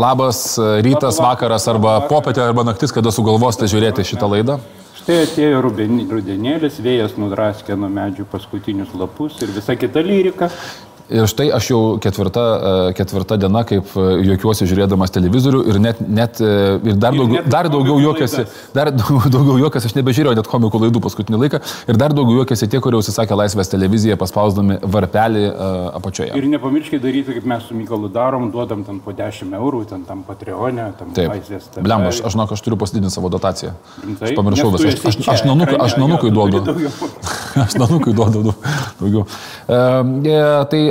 Labas rytas, vakaras arba popietė arba naktis, kada sugalvosite žiūrėti šitą laidą. Štai atėjo rudenėlis, vėjas nudraskė nuo medžių paskutinius lapus ir visa kita lyrika. Ir štai aš jau ketvirta, e, ketvirta diena, kaip e, juokiuosi žiūrėdamas televizorių ir, net, net, e, ir dar, ir daugiau, dar daugiau juokiasi, dar daugiau juokiasi, aš nebežiūrėjau net komikų laidų paskutinį laiką, ir dar daugiau juokiasi tie, kurie užsisakė Laisvės televiziją paspausdami varpelį apačioje. Ir nepamirškite daryti, kaip mes su Mykolu darom, duodam ten po 10 eurų, ten tam Patreonė, tam Taip. Laisvės. Blem, aš, aš, žinok, aš turiu pasididinti savo dotaciją. Rimtai? Aš pamiršau visą. Aš, aš, aš nanukui, aš nanukui duodu. Aš nanukui duodu daugiau. Uh, tai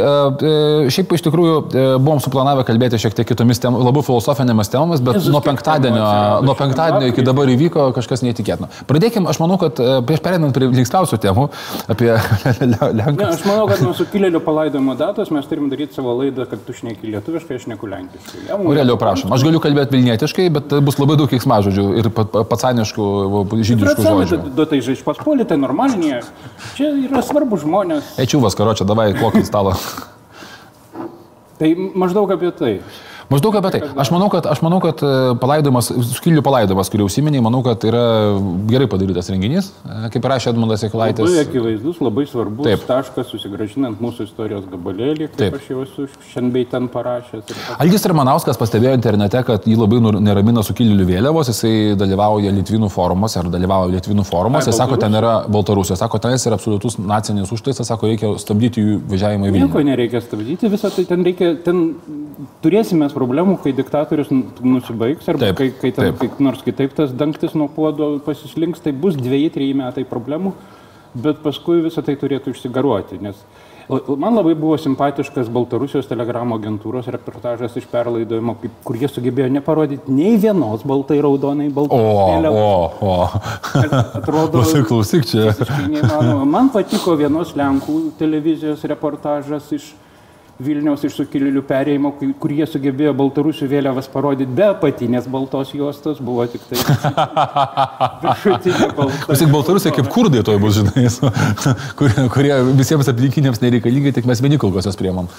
šiaip iš tikrųjų e, buvom suplanavę kalbėti šiek tiek kitomis temomis, labiau filosofinėmis temomis, bet Jezus, nuo penktadienio, nuo penktadienio iki dabar įvyko kažkas neįtikėtino. Pradėkime, aš manau, kad e, prieš perinant prie linksmiausių temų apie Lenkus. Ne, aš manau, kad nuo sukilėlių palaidojimo datos mes turime daryti savo laidą, kad tu šneki lietuviškai, aš neku lenkiškai. Ja, Realiau prašom, aš galiu kalbėti vilnietiškai, bet bus labai daug kiksmažodžių ir pacaniškų žydiškų žodžių. Duotai žaiš paspolį, tai normalinė. Čia yra svarbu žmonės. Ečiuvas, karočią, davai, kokį stalą. Tai maždaug apie tai. Maždaug apie tai. Aš manau, kad, aš manau, kad e, palaidomas, skilių palaidomas, kurį užsiminiai, manau, kad yra gerai padarytas renginys, e, kaip rašė Edmundas Ekulaitis. Labai akivaizdus, labai svarbus Taip. taškas, susigražinant mūsų istorijos gabalėlį, kaip Taip. aš jau esu šiandien bei ten parašęs. Algis Ramanauskas pastebėjo internete, kad jį labai neramina sukilėlių vėliavos, jisai dalyvauja Lietvinų forumuose ar dalyvauja Lietvinų forumuose, sako, ten yra Baltarusija, sako, ten yra absoliutus nacinis užtaisas, sako, reikia stabdyti jų važiavimą į Vilnių. Nieko nereikia stabdyti, visą tai ten reikia, ten turėsime problemų, kai diktatorius nusibaigs, arba taip, kai, kai ten, kaip nors kitaip tas dangtis nuo puodo pasislinks, tai bus dviejai, trejai metai problemų, bet paskui visą tai turėtų išsigaruoti. Nes man labai buvo simpatiškas Baltarusijos telegramo agentūros reportažas iš perlaidojimo, kur jie sugebėjo neparodyti nei vienos baltai raudonai baltai. O, o, o. Atrodo, klausyk čia. Man patiko vienos Lenkų televizijos reportažas iš Vilniaus iš sukilėlių perėjimo, kur jie sugebėjo Baltarusių vėliavas parodyti be apatinės baltos juostos, buvo tik tai viršutinė balta. Vis tik Baltarusija kaip kurdai toj bus, žinai, kurie, kurie visiems aplinkiniams nereikalingi, tik mes vieni kol kas jas priemam.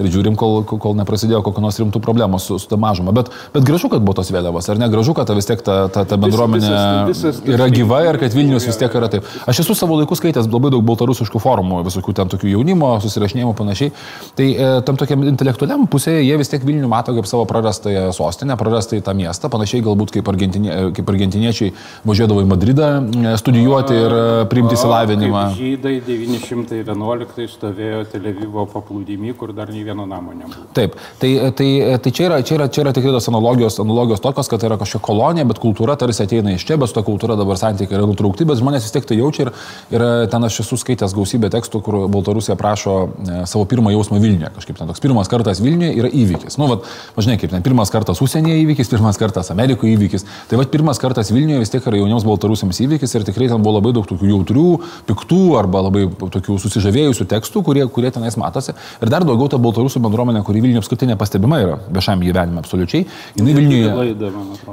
Ir žiūrim, kol, kol neprasidėjo kokios nors rimtų problemų su, su ta mažuma. Bet, bet gražu, kad buvo tos vėliavos, ar ne gražu, kad ta vis tiek ta, ta, ta bendruomenė visas, visas, visas, yra gyva ir kad Vilnius vis tiek yra taip. Aš esu savo laiku skaitęs labai daug baltarusiškų forumų, visokių ten tokių jaunimo, susirašinėjimų panašiai. Tai, e, tam tokiam intelektualiam pusėje jie vis tiek Vilnių mato kaip savo prarastąją sostinę, prarastąją tą miestą, panašiai galbūt kaip, argentinie, kaip argentiniečiai važiuodavo į Madridą e, studijuoti ir e, priimti įsilavinimą. Žydai 911 stovėjo Televivo paplūdimy, kur dar nei vieno namo nebuvo. Taip, tai, tai, tai čia, yra, čia, yra, čia yra tikrai tos analogijos, analogijos tokios, kad tai yra kažkokia kolonija, bet kultūra tarsi ateina iš čia, bet su ta kultūra dabar santykiai yra nutraukti, bet žmonės vis tiek tai jaučia ir, ir ten aš esu skaitęs gausybę tekstų, kur Baltarusija prašo e, savo pirmą jausmą Vilniuje, kažkaip ten toks pirmas kartas Vilniuje yra įvykis. Nu, vat, žinai, kaip ten pirmas kartas užsienyje įvykis, pirmas kartas Amerikoje įvykis. Tai vad pirmas kartas Vilniuje vis tiek yra jauniems baltarusiams įvykis ir tikrai ten buvo labai daug tokių jautrių, piktų arba labai tokių susižavėjusių tekstų, kurie, kurie tenais matosi. Ir dar daugiau ta baltarusų bendruomenė, kuri Vilniuje apskritai nepastebima yra viešam gyvenime absoliučiai. Jis Vilniuje.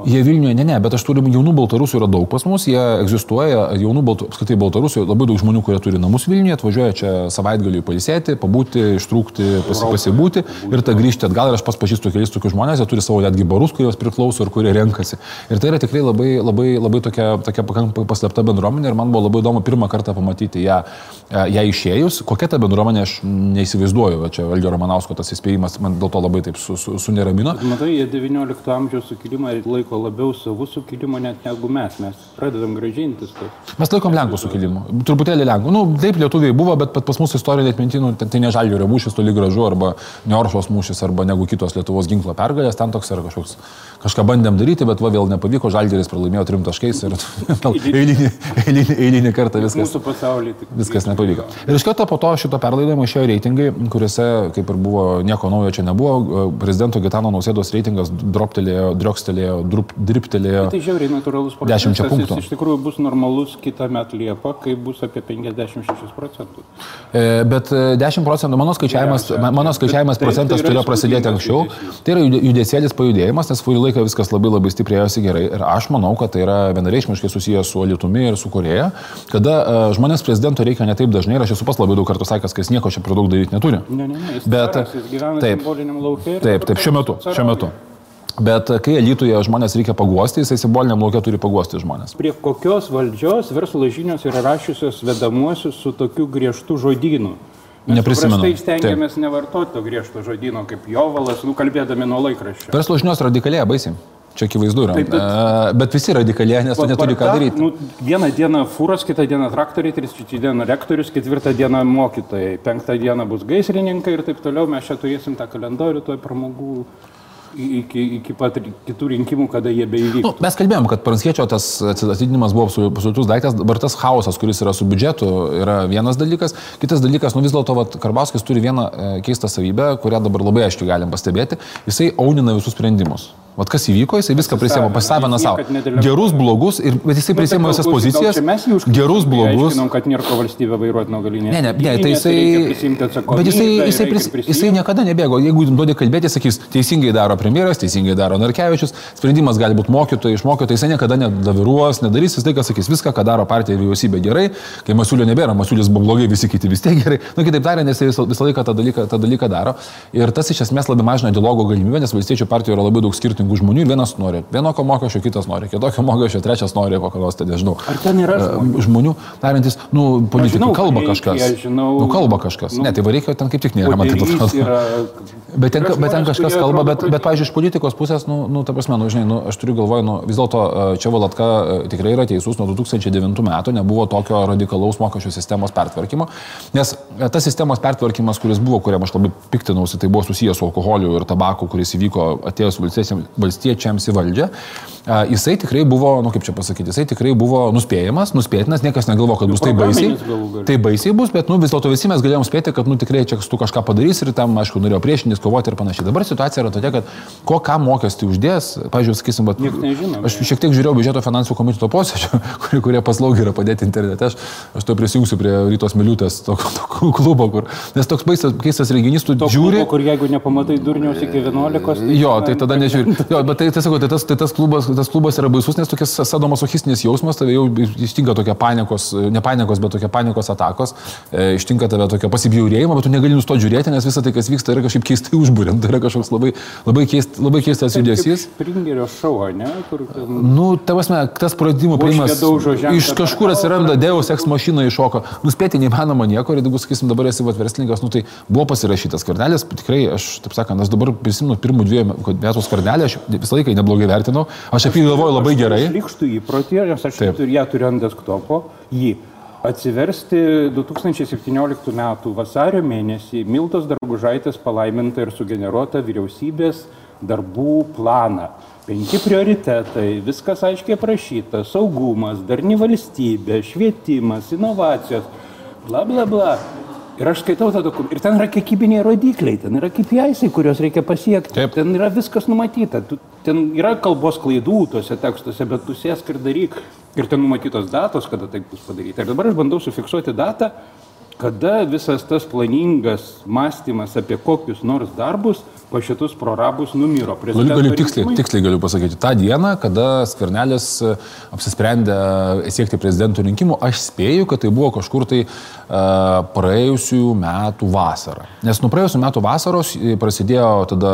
Jie Vilniuje, ne, ne, bet aš turiu jaunų baltarusių yra daug pas mus, jie egzistuoja, jaunų baltų, apskritai baltarusių, labai daug žmonių, kurie turi namus Vilniuje, atvažiuoja čia savaitgaliui pailsėti, pabūti, ištrūkti, pasipasibūti būti ir tada grįžti atgal. Ir aš pas pažįstu kelius tokius žmonės, jie turi savo netgi barus, kurios priklauso ir kurie renkasi. Ir tai yra tikrai labai, labai, labai tokia, tokia pakankamai paslėpta bendruomenė ir man buvo labai įdomu pirmą kartą pamatyti ją, e, ją išėjus. Kokia ta bendruomenė, aš neįsivaizduoju. Čia Valdžio Romanausko tas įspėjimas man dėl to labai taip su, su, suneramino. Matai, jie 19 amžiaus sukilimą laiko labiau savų sukilimą net negu mes. Mes pradedam gražintis. Tai. Mes laikom Lenkų sukilimu. Truputėlį Lenkų. Nu, taip, lietuviai buvo, bet pas mus istorinė atmintinų, tai, tai ne žalio rėmūšis toli gražu arba Neoršos mūšis arba negu kitos Lietuvos ginklo pergalės, ten toks yra kažkoks, kažką bandėm daryti, bet va vėl nepavyko, Žalgeris pralaimėjo trim taškais ir eilinį, eilinį, eilinį kartą viskas, viskas nepavyko. Ir iš karto po to šito perlaidojimo išėjo reitingai, kuriuose, kaip ir buvo, nieko naujo čia nebuvo, prezidento Gitano Nausėdos reitingas droptelėjo, driokstelėjo, driptelėjo. Tai žiauriai natūralus procesas. 10 punktų. Iš tikrųjų bus normalus kitą metą Liepą, kai bus apie 56 procentų. E, bet 10 e, procentų, mano skaičiavimas, mano skaičiavimas vienas procentas tai turėjo prasidėti anksčiau. Tai yra judesėlis pajudėjimas, nes kurį laiką viskas labai labai stipriai ėjosi gerai. Ir aš manau, kad tai yra vienareikšmiškai susijęs su Lietumi ir su Koreja, kada uh, žmonės prezidento reikia ne taip dažnai ir aš esu pas labai daug kartų sakęs, kad jis nieko čia per daug daryti neturi. Ne, ne, ne, Bet taip, taip, taip, taip, šiuo metu. Šiuo metu. Bet kai elitoje žmonės reikia paguosti, jisai simboliniam laukia turi paguosti žmonės. Prie kokios valdžios verslo žinios yra rašiusios vedamuosius su tokiu griežtu žodynu? Neprisimenu. Tai stengiamės Taip. nevartoti to griežto žodino kaip jovalas, nukalbėdami nuo laikraščio. Verslo žinios radikalėja baisiai. Čia akivaizdu yra. Taip, bet, uh, bet visi radikalėje, nes tu neturi ką daryti. Nu, vieną dieną fūros, kitą dieną traktoriai, trečią dieną rektorius, ketvirtą dieną mokytojai, penktą dieną bus gaisrininkai ir taip toliau. Mes čia turėsim tą kalendorių, toj pramogų iki, iki pat kitų rinkimų, kada jie beįvyks. Nu, mes kalbėjom, kad Pranckiečio tas atidinimas buvo absoliutus daiktas, dabar tas chaosas, kuris yra su biudžetu, yra vienas dalykas. Kitas dalykas, nu vis dėlto Karbauskis turi vieną e, keistą savybę, kurią dabar labai aiškiai galim pastebėti. Jisai aunina visus sprendimus. Vat kas įvyko, jisai viską prisėmė, pasisavino savo. Gerus, blogus, ir, bet jisai prisėmė visas pozicijas. Gerus, blogus. Žinom, kad nėra valstybė vairuoti nuo galinės. Ne, ne, ne, tai jisai... Bet jisai, jisai, pris, jisai niekada nebėgo. Jeigu duodi kalbėti, sakys, teisingai daro premjeras, teisingai daro Narkevičius, sprendimas gali būti mokytojai, iš mokytojai, jisai niekada nedaviruos, nedarys, jis tai, kas sakys, viską, ką daro partija ir vyriausybė gerai, kai Masiulio nebėra, Masiulis buvo blogai, visi kiti vis tiek gerai. Na, nu, kitaip tariant, jisai visą, visą laiką tą dalyką, tą dalyką daro. Ir tas iš esmės labai mažina dialogo galimybę, nes valstiečių partijoje yra labai daug skirtingų žmonių ir vienas nori vienokio mokesčio, kitas nori kitokio mokesčio, trečias nori kokio nors, tai nežinau. Ar ten yra e, žmonių, žmonių darantis, nu, politikų kalba kažkas. Žinau, nu, kalba kažkas. Nu, ne, tai vareikia ten kaip tik nėra, man taip atrodo. Bet ten, bet ten kažkas kalba, bet, bet, pavyzdžiui, iš politikos pusės, nu, nu ta prasme, nu, žinai, nu, aš turiu galvoje, nu, vis dėlto e, čia Valatka e, tikrai yra teisus, nuo 2009 metų nebuvo tokio radikalaus mokesčių sistemos pertvarkymo, nes tas sistemos pertvarkymas, kuris buvo, kuriam aš labai piktinausi, tai buvo susijęs su alkoholiu ir tabaku, kuris įvyko atėjus valstiečiams į valdžią jisai tikrai buvo, nu kaip čia pasakyti, jisai tikrai buvo nuspėjamas, nuspėtinas, niekas negalvo, kad bus taip baisiai. Tai baisiai bus, bet nu, vis dėlto visi mes galėjom spėti, kad nu, tikrai čia tu kažką padarys ir tam, aišku, norėjo priešintis, kovoti ir panašiai. Dabar situacija yra tokia, kad ko ką mokestį uždės, pažiūrėjau, sakysim, bet, aš šiek tiek žiūrėjau biudžeto finansų komiteto posėdžio, kurie, kurie paslaugiai yra padėti internete, aš, aš to prisijungsiu prie rytos miliutės to, to klubo, kur, nes toks baisas, keistas renginys, tu to žiūri. Klubo, kur jeigu nepamatai durniaus iki 11. Tai jo, tai tada nežiūri. Jo, bet tai, tai, sakau, tai, tas, tai tas klubas, tas klubas yra baisus, nes tokias sadomasochistinis jausmas, tave jau ištinka tokia panikos, ne panikos, bet tokia panikos atakos, e, ištinka tave tokia pasibjaurėjimo, bet tu negali nustoti žiūrėti, nes visą tai, kas vyksta, yra kažkaip keistai užbūrint, tai yra kažkoks labai, labai, keist, labai keistas judesys. Pringerio šou, ne? Kur, ten... Nu, tavasme, tas pradimų priimas iš kažkur atsiranda, Deus ex mašina iššoka. Nuspėti neįmanoma nieko ir jeigu, sakysim, dabar esi verslininkas, nu tai buvo pasirašytas karnelis, tikrai aš, taip sakant, aš dabar prisimenu pirmų dviejų metų karnelį, aš visą laiką neblogai vertinau, aš apie jį galvoju labai gerai. Likštų įprotį, nes aš turiu, ją turiu ant desktopo, jį atsiversti 2017 m. vasario mėnesį Miltos Dargužaitės palaimintą ir sugeneruotą vyriausybės darbų planą. Penki prioritetai, viskas aiškiai aprašyta - saugumas, darni valstybė, švietimas, inovacijos, bla bla bla. Ir aš skaitau tą dokumentą. Ir ten yra kiekybiniai rodikliai, ten yra KPI'ai, kuriuos reikia pasiekti. Taip. Ten yra viskas numatyta. Tu, ten yra kalbos klaidų tuose tekstuose, bet tu sėsk ir daryk. Ir ten numatytos datos, kada tai bus padaryta. Ir dabar aš bandau sufiksuoti datą, kada visas tas planingas mąstymas apie kokius nors darbus po šitus prorabus numiro. Galiu, galiu tiksliai, tiksliai galiu pasakyti. Ta diena, kada Skvernelis e, apsisprendė siekti prezidento rinkimų, aš spėju, kad tai buvo kažkur tai uh, praėjusių metų vasarą. Nes nuo praėjusių metų vasaros e, prasidėjo tada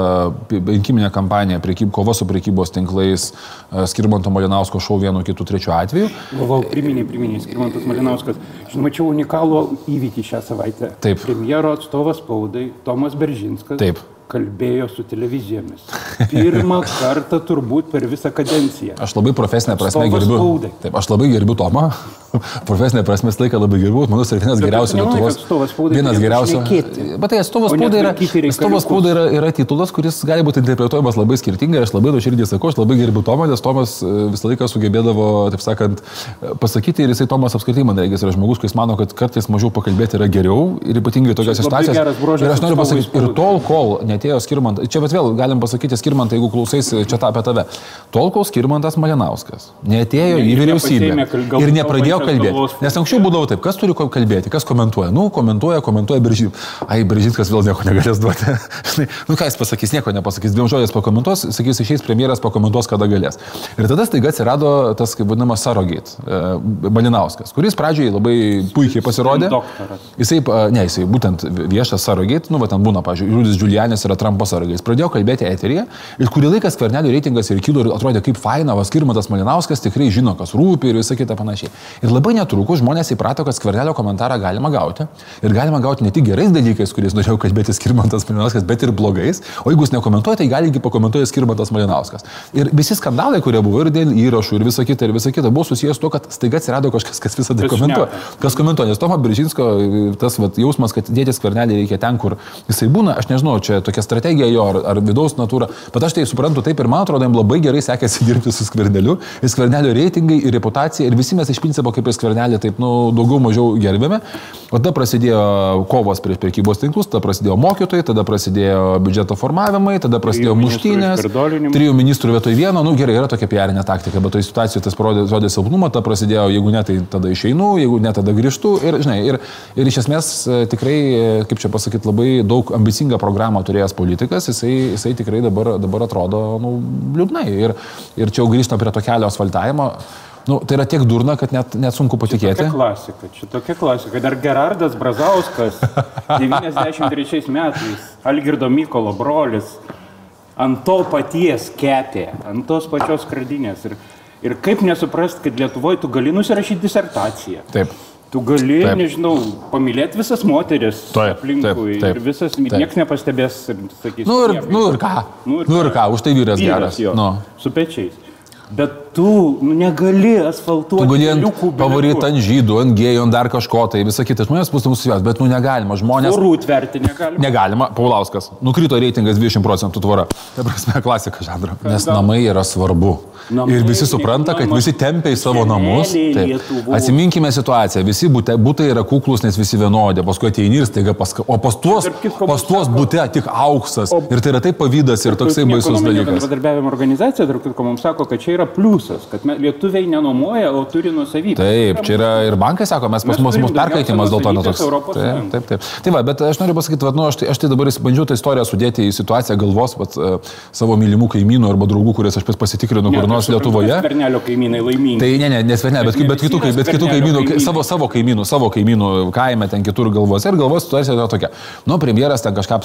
rinkiminė kampanija, priekyb, kova su priekybos tinklais, uh, Skirmanto Malinausko šau vienu, kitu, trečiu atveju. Galvau, priminiai, priminiai, Skirmantas Malinauskas. Žinoma, čia unikalų įvykį šią savaitę. Taip. Premjero atstovas spaudai Tomas Beržinskas. Taip kalbėjo su televizijomis. Pirmą kartą turbūt per visą kadenciją. Aš labai profesinę prasme gerbiu. Taip, aš labai gerbiu Tomą. Profesinė prasme laiką labai gerbiu, manau, tai vienas geriausių Lietuvos. Vienas geriausių. Bet tai atstovas spaudai yra, atstovas spaudai yra, yra titulas, kuris gali būti interpretuojamas labai skirtingai. Aš labai nuoširdžiai sakau, aš labai gerbiu Tomą, nes Tomas e, visą laiką sugebėdavo, taip sakant, e, pasakyti ir jisai Tomas apskritai, man reikia, yra žmogus, kuris mano, kad kartais mažiau pakalbėti yra geriau ir ypatingai tokios situacijos. Ir aš noriu pasakyti, ir tol, kol netėjo skirmantas, čia bet vėl galim pasakyti skirmantą, jeigu klausais čia tą apie tave, tol, kol skirmantas Malinauskas netėjo į vyriausybę ir nepradėjo kalbėti. Nes anksčiau būdavo taip, kas turi kalbėti, kas komentuoja. Nu, komentuoja, komentuoja Biržyt. Ai, Biržytkas vėl nieko negalės duoti. nu, ką jis pasakys, nieko nepasakys. Dviem žodžiais pakomentuos, sakys, išeis premjeras pakomentuos, kada galės. Ir tada staiga atsirado tas, kaip vadinamas, Sarogit, Balinauskas, e, kuris pradžioj labai puikiai pasirodė. Jisai, ne, jisai būtent viešas Sarogit, nu, va ten būna, pažiūrėjau, Rudis Giulianis yra Trumpo Sarogit. Jis pradėjo kalbėti eteryje ir kurį laiką skvernelio reitingas ir kilo ir atrodė kaip faina, vas Kirmatas Malinauskas tikrai žino, kas rūpi ir visą kitą panašiai. Ir labai netrukus žmonės įprato, kad skvernelio komentarą galima gauti. Ir galima gauti ne tik gerais dalykais, kuriais norėjau kalbėti Skirmantas Malinauskas, bet ir blogais. O jeigu jūs nekomentuojate, tai galigi pakomentuoti Skirmantas Malinauskas. Ir visi skandalai, kurie buvo ir dėl įrašų, ir visa kita, ir visa kita, buvo susijęs su to, kad staiga atsirado kažkas, kas visą tai komentuoja. Kas komentuoja, nes Tomo Biržinsko tas vat, jausmas, kad dėtis skvernelį reikia ten, kur jisai būna, aš nežinau, čia tokia strategija jo ar, ar vidaus natūra, bet aš tai suprantu taip ir man atrodo, jam labai gerai sekėsi dirbti su skverneliu, ir skvernelio reitingai, ir reputacija, ir visi mes iš principo kaip ir skvernelį taip, nu, daugiau mažiau gerbėme. O tada prasidėjo kovos prieš prekybos tinklus, tada prasidėjo mokytojai, tada prasidėjo biudžeto formavimai, tada prasidėjo muštynės, trijų ministrų vietoj vieno, nu gerai, yra tokia piarinė taktika, bet toje situacijoje tas parodė silpnumą, tada prasidėjo, jeigu ne, tai tada išeinu, jeigu ne, tada grįžtu ir, žinai, ir, ir iš esmės e, tikrai, e, kaip čia pasakyti, labai daug ambicingą programą turėjęs politikas, jisai, jisai tikrai dabar, dabar atrodo, nu, liūdnai. Ir, ir čia jau grįžtame prie to kelio asfaltavimo. Nu, tai yra tiek durna, kad net, net sunku patikėti. Čia klasika, čia tokia klasika. Dar Gerardas Brazauskas 93 metais, Algirdo Mykolo brolis, ant to paties kepė, ant tos pačios skardinės. Ir, ir kaip nesuprast, kad Lietuvoje tu gali nusirašyti disertaciją. Taip. Tu gali, taip. nežinau, pamylėti visas moteris taip, aplinkui taip, taip, ir visas, niekas nepastebės ir sakys. Nu ir, nu ir ką? Nu ir, nu ir ką, už tai vyras, vyras geras. Jo, nu. Su pečiais. Bet tu nu, negali asfaltuoti. Tu gali ant pavaryti ant žydų, ant gėjų, ant dar kažko, tai visą kitą. Žmonės bus mūsų svės, bet nu negalima. Žmonės. Turų tverti negalima. Negalima. Paulauskas. Nukrito reitingas 20 procentų tvora. Tai prasme, klasika žanro. Nes namai yra svarbu. Namai ir visi supranta, kad visi tempia į savo namus. Atsiminkime situaciją. Visi būtai, yra kuklus, nes visi vienodi. Paskui ateini ir staiga paskui. O pas tuos, pas tuos būte tik auksas. Ir tai yra taip pavydas ir toksai baisus dalykas. Bendradarbiavimo organizacija, tarp kitko, mums sako, kad čia yra pliusas, kad lietuviai nenuomoja, o turi nusavybę. Taip, čia yra ir bankai sako, mes pas mus mūsų perkaitimas dėl to netoks. Taip, taip, taip. Tai va, bet aš noriu pasakyti, va, nu, aš, tai, aš tai dabar bandžiau tą istoriją sudėti į situaciją galvos vat, uh, savo mylimų kaimynų arba draugų, kurias aš pasitikrinu kur nors Lietuvoje. Vernelio kaimynai laimingi. Tai ne, ne, nes Vernelio, bet, bet, kitų, bet kitų kaimynų, savo, savo kaimynų, savo kaimynų kaime ten kitur galvose ir galvos situacija yra tokia. Nu, premjeras ten kažką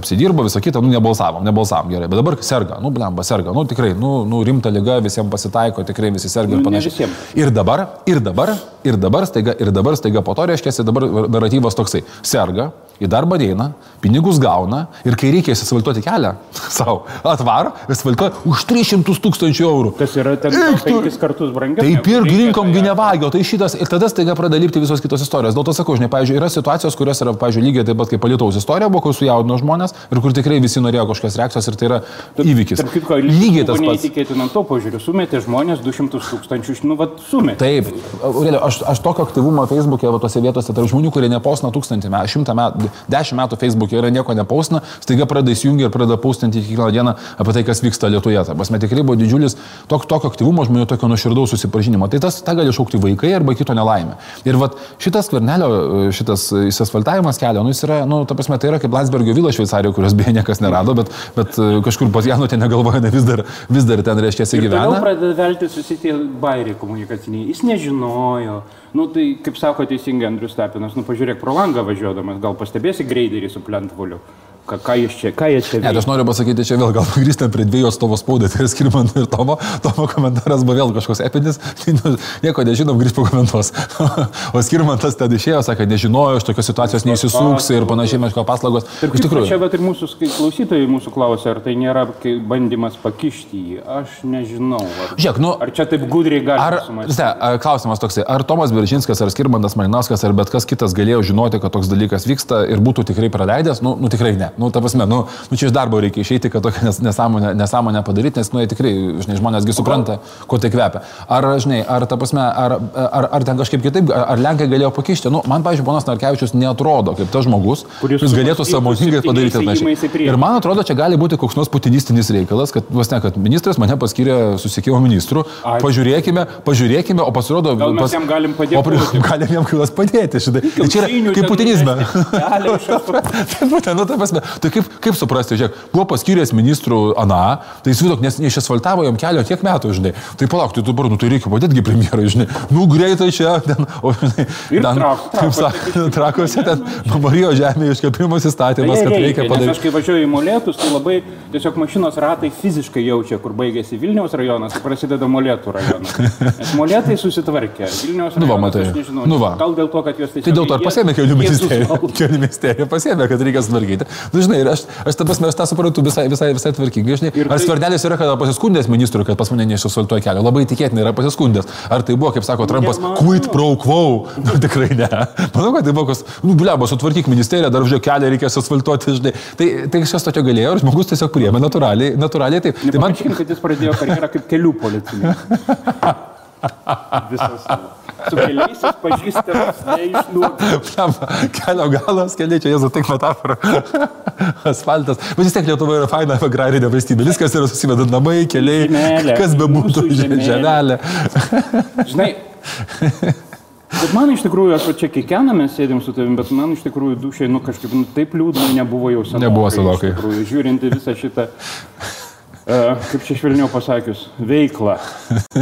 apsidirbo, visą kitą, nu, nebalsavom, nebalsavom gerai, bet dabar serga, nu, blemba, serga, nu, tikrai, nu, nu rimta lyga, visiems pasitaiko, tikrai visi serga ir nu, panašiai. Ir dabar, ir dabar, ir dabar staiga, ir dabar staiga po to reiškia, dabar naratyvas toksai. Serga, į darbą eina, pinigus gauna ir kai reikia įsisvaltuoti kelią savo, atvaro, įsisvaltuoja už 300 tūkstančių eurų. Tas yra ten penkis kartus brangiau. Taip ir rinkom ginevagio, tai šitas ir tada staiga pradeda lipti visos kitos istorijos. Dėl to sakau, žinai, pavyzdžiui, yra situacijos, kurios yra, pavyzdžiui, lygiai taip pat kaip palitaus istorija, buvo, kur sujaudino žmonės ir kur tikrai visi norėjo kažkokios reakcijos ir tai yra įvykis. Tarp kitko, lygiai tas pats. Neįtikėtinam to požiūriu, sumetė žmonės 200 tūkstančių, nu, vad, sumetė. Taip, Aurelio, aš, aš tokio aktyvumo Facebook'e, va, tose vietose, tarp žmonių, kurie neposna tūkstantį metų, šimtą metų, dešimt metų Facebook'e yra nieko nepausina, staiga pradeda įsijungti ir pradeda paustinti kiekvieną dieną apie tai, kas vyksta Lietuvoje. Ta prasme, tikrai buvo didžiulis tok, tokio aktyvumo žmonių, tokio nuoširdaus susipažinimo. Tai tas tą gali šaukti vaikai arba kito nelaimė. Ir vat, šitas kvernelio, šitas įsasfaltavimas kelio, nu, jis yra, nu, ta prasme, tai yra kaip Landsbergio vila Šveicarijoje, kurios beje niekas nerado, bet, bet e, kažkur pas Janu ten negalvoja, ne vis dar, vis dar ten reiškia gyvena. Jis pradeda velti susitie bairiai komunikaciniai. Jis nežinojo. Nu, tai, kaip sako teisingai Andrius Tapinas, nu, pažiūrėk pro langą važiuodamas, gal pastebėsi greiderį su plentvoliu. Ką, ką čia, ką jie čia veikia? Ne, aš noriu pasakyti čia vėl, gal grįžtame prie dviejų Tomo spaudai, tai skirman ir Tomo, Tomo komentaras buvo vėl kažkoks epinis, tai nu, nieko nežinom, grįž pakomentuos. o skirmantas tada išėjo, sakė, nežinojo, iš tokios situacijos neįsisuks ir panašiai meško paslaugos. Ir iš tikrųjų. Čia bet ir mūsų klausytojai mūsų klausė, ar tai nėra bandymas pakišti jį. Aš nežinau. Ar, Žiūrėk, nu, ar čia taip gudriai galima? Ar, klausimas toksai, ar Tomas Beržinskas, ar Skirmantas Malinauskas, ar bet kas kitas galėjo žinoti, kad toks dalykas vyksta ir būtų tikrai praleidęs? Nu, nu tikrai ne. Nu, ta prasme, nu, nu čia iš darbo reikia išeiti, kad tokią nesąmonę, nesąmonę padaryti, nes, nu, jie tikrai, žinai, žmonėsgi supranta, ko tai kvepia. Ar, žinai, ar ta prasme, ar, ar, ar ten kažkaip kitaip, ar Lenkai galėjo pakišti. Nu, man, pavyzdžiui, ponas Narkevičius netrodo kaip tas žmogus, kuris galėtų sąmoningai padaryti panašiai. Ir man atrodo, čia gali būti koks nors putinistinis reikalas, kad, vas ne, kad ministras mane paskyrė susiekimo ministru. Ai. Pažiūrėkime, pažiūrėkime, o pasirodo, Gal mes pas, jam galim padėti. O galim jam kilas padėti. Šitai. Tai čia yra kaip putinizme. tai būtent, nu, tai, pasme, tai kaip, kaip suprasti, žiūrėk, buvo paskyręs ministrų Ana, tai įsivaizduok, nes neišasfaltavo jam kelio tiek metų, žinai. Tai palauk, tai dabar, nu, tai reikia padėti premjerai, žinai. Nu, greitai čia, ten, o, žinai, ten, kaip sakė, trakose ten Marijos žemė iškepimas įstatymas, kad reikia padaryti. Aš kai važiuoju į molėtus, tai labai tiesiog mašinos ratai fiziškai jaučia, kur baigėsi Vilniaus rajonas, kur prasideda molėtų rajonas. Nes molėtai susitvarkė. Vilniaus rajonas, nu, va, matai. nežinau, nu, va. gal dėl to, kad jos tiesiog... Tai dėl to ir pasėmė kelių ministerija. Kelių ministerija pasėmė, kad reikia sutvarkyti. Nu, žinai, aš, aš ta prasme, aš tą suprantu visai, visai, visai tvarkingai. Žinai, ar tai... skvernelis yra kada pasiskundęs ministrui, kad pas mane neišasfaltuoja kelio? Labai tikėtina yra pasiskundęs. Ar tai buvo, kaip sako Trumpas, quid pro quo? Nu, tikrai ne. Manau, kad tai buvo, kas, nu, bliabo, sutvarkyk ministeriją, dar žiūrėk kelią reikės asfaltuoti, žinai. Tai, tai kažkas tokio galėjo ir žmogus tiesiog priėmė natūraliai, natūraliai taip. Tai man... kad jis pradėjo karjerą kaip kelių policininkas. Visas. Su keliais pažįstamas, neišnuogas. Kelio galas, keliai čia, jezu, tik metafora. Asfaltas. Bet vis tiek Lietuva yra faina agrarinė valstybė. Viskas yra susiveda namai, keliai. Žemelė, kas be būtų, žemelė. Žinai. Bet man iš tikrųjų, aš čia kiekvieną mes sėdėm su tavim, bet man iš tikrųjų dušiai, nu kažkaip, nu taip liūdna nebuvo jau senokai. Nebuvo senokai. Žiūrint visą šitą kaip čia švelniau pasakius, veiklą.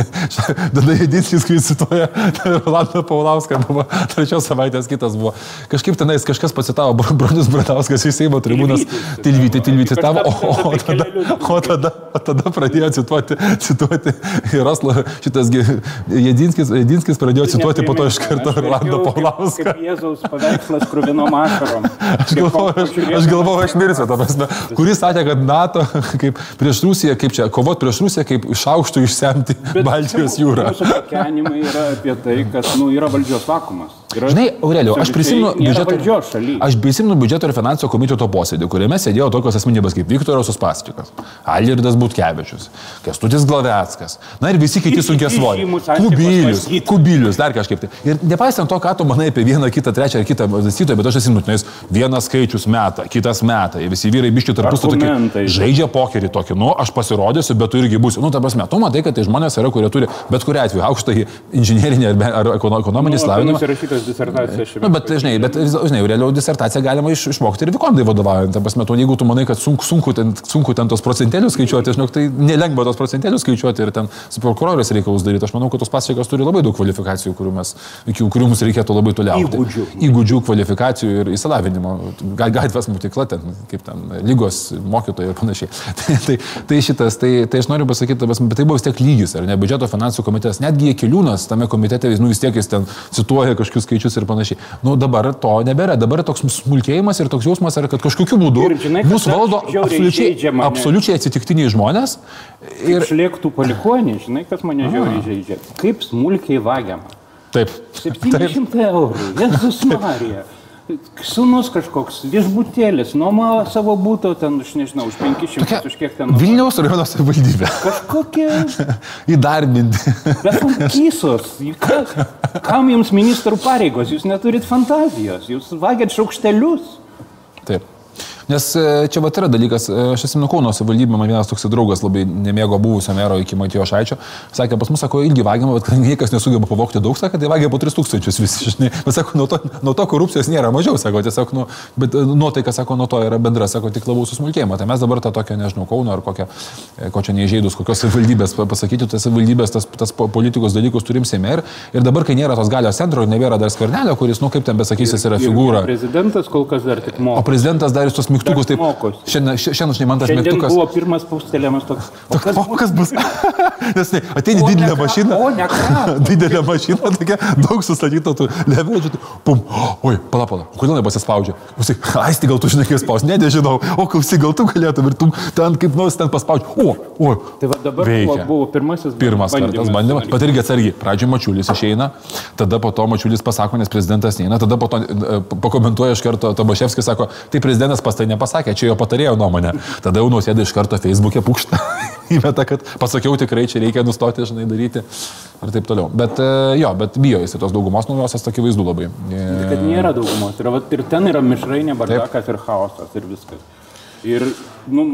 Tada Jedinskis, kai cituoja Rolandą Paulauską, buvo trečios savaitės kitas buvo. Kažkaip tenais kažkas pacitavo, Bronius Bradauskas iš Seimo tribūnas, Tilvyti, Tilvyti tavo, o, o, tada, o, tada, o tada pradėjo cituoti, cituoti Jaroslo, šitas Jedinskis, Jedinskis pradėjo cituoti po to iš karto Rolandą Paulauską. Jėzaus paveikslas kruvino mašarom. Aš galvoju, aš, aš, galvoju, aš mirsiu, ta prasme, kuris sakė, kad NATO kaip prieš Rusiją, kaip čia, kovot prieš Rusiją, kaip iš aukštų išsemti Bet Baltijos jūrą. Pakenimai yra apie tai, kad nu, yra valdžios vakumas. Yra, Žinai, Aurelio, aš prisimenu biudžeto, aš prisimenu biudžeto ir finansų komiteto posėdį, kuriame sėdėjo tokios asmenybės kaip Viktoras Uspaskikas, Alirdas Butkevičius, Kestutis Glaveckas, na ir visi kiti sunkiai svoriai. Kubilius, Kubilius, dar kažkaip tai. Ir nepaisant to, ką tu manai apie vieną, kitą, trečią ar kitą valstytoją, bet aš esu nutinęs, vienas skaičius metą, kitas metą, visi vyrai biški tarpusavį žaidžia pokerį tokį, nu, aš pasirodysiu, bet tu irgi būsi. Nu, ta prasme, tu matai, kad tai žmonės yra, kurie turi bet kuriu atveju aukštą inžinierinį ar, ar ekonominį nu, slavinimą rašytas disertacija šiame. Nu, bet, žinai, bet, žinai, realiau disertaciją galima iš, išmokti ir vikondai vadovaujant. Ta prasme, tu, jeigu tu manai, kad sunku, sunku, ten, sunku ten tos procentėlius skaičiuoti, žinok, tai nelengva tos procentėlius skaičiuoti ir ten su prokurorės reikalus daryti. Aš manau, kad tos pasiekios turi labai daug kvalifikacijų, kurių, mes, kurių mums reikėtų labai toliau. Įgūdžių. Įgūdžių, kvalifikacijų ir įsilavinimo. Gatvės mokykla, ten, kaip ten, lygos mokytojai ir panašiai. tai, tai, tai šitas, tai, tai aš noriu pasakyti, bet tai buvo vis tiek lygis, ar ne, biudžeto finansų komitetas, netgi Keliūnas tame komitete, nu vis tiek jis ten cituoja kažkokius skaičius ir panašiai. Nu, dabar to nebėra. Dabar toks smulkėjimas ir toks jausmas yra, kad kažkokiu būdu mūsų valdo absoliučiai, absoliučiai atsitiktiniai žmonės. Ir šlėktų palikonį, žinai, kas mane žiauriai žaidžia. Kaip smulkiai vagiama. Taip. 700 eurų. Jėzus Marija. Sūnus kažkoks viešbutėlis, nuoma savo būto ten, aš nežinau, už 500, Tokia už kiek ten. Vilniaus rajono savivaldybė. Kažkokie. Įdarbinti. Besunkysos. Kam jums ministrų pareigos? Jūs neturit fantazijos, jūs vagėt šaukštelius. Taip. Nes e, čia va yra dalykas, e, aš esu Kauno savivaldybė, man vienas toks draugas labai nemėgo buvusio mero iki Matijo Šaičio, sakė, pas mus, sako, ilgi vagiama, bet niekas nesugeba pavokti daug, sakė, tai vagia po 3000 visi, žinai, bet sako, nuo to, nuo to korupcijos nėra mažiau, sako, tiesiog, nu, bet e, nuotaika, sako, nuo to yra bendra, sako, tik labiau susmulkėjimo. Tai mes dabar tą tokią, nežinau, Kauno ar kokią, ko čia neįžeidus, kokios savivaldybės pasakyti, tas savivaldybės, tas, tas politikos dalykus turim seime ir, ir dabar, kai nėra tos galios centro, nebėra dar skvernelio, kuris, nu, kaip ten besakysis, yra figūra. Prezidentas kol kas dar tik moko. O prezidentas dar ir tos mygtukus taip. Šiandien, šiandien žinai, man tas Šiandien mygtukas. buvo pirmas paustelėjimas toks. O kas, o kas bus? Nes tai, ateini didelę mašiną. O, ne ką. didelę mašiną, tokia daug sustatyta, tu leverėdžiu, pum, oi, pala, pala, kodėl nepasispaudžia? Klausyk, aisti, gal tu žinai, kaip spaus, ne, nežinau, o klausyk, gal tu galėtum ir tu ten kaip nors ten paspaudži, o, o. Tai va dabar veikia. buvo, pirmasis Pirmas kartas bandymas, bet irgi atsargiai, pradžioje mačiulis išeina, tada po to mačiulis pasako, nes prezidentas neina, tada po to e, pakomentuoja iš karto Tabaševskis, sako, tai prezidentas pas tai nepasakė, čia jo patarėjo nuomonė. Tada jau nusėdė iš karto Facebook'e pukštą įmeta, kad pasakiau tikrai, čia reikia nustoti, žinai, daryti ir taip toliau. Bet e, jo, bet bijo jis tos daugumos naujosios, tokie vaizdų labai. Kad nėra daugumos. Ir, ir ten yra mišrainė, bardakas ir chaosas ir viskas. Ir, nu,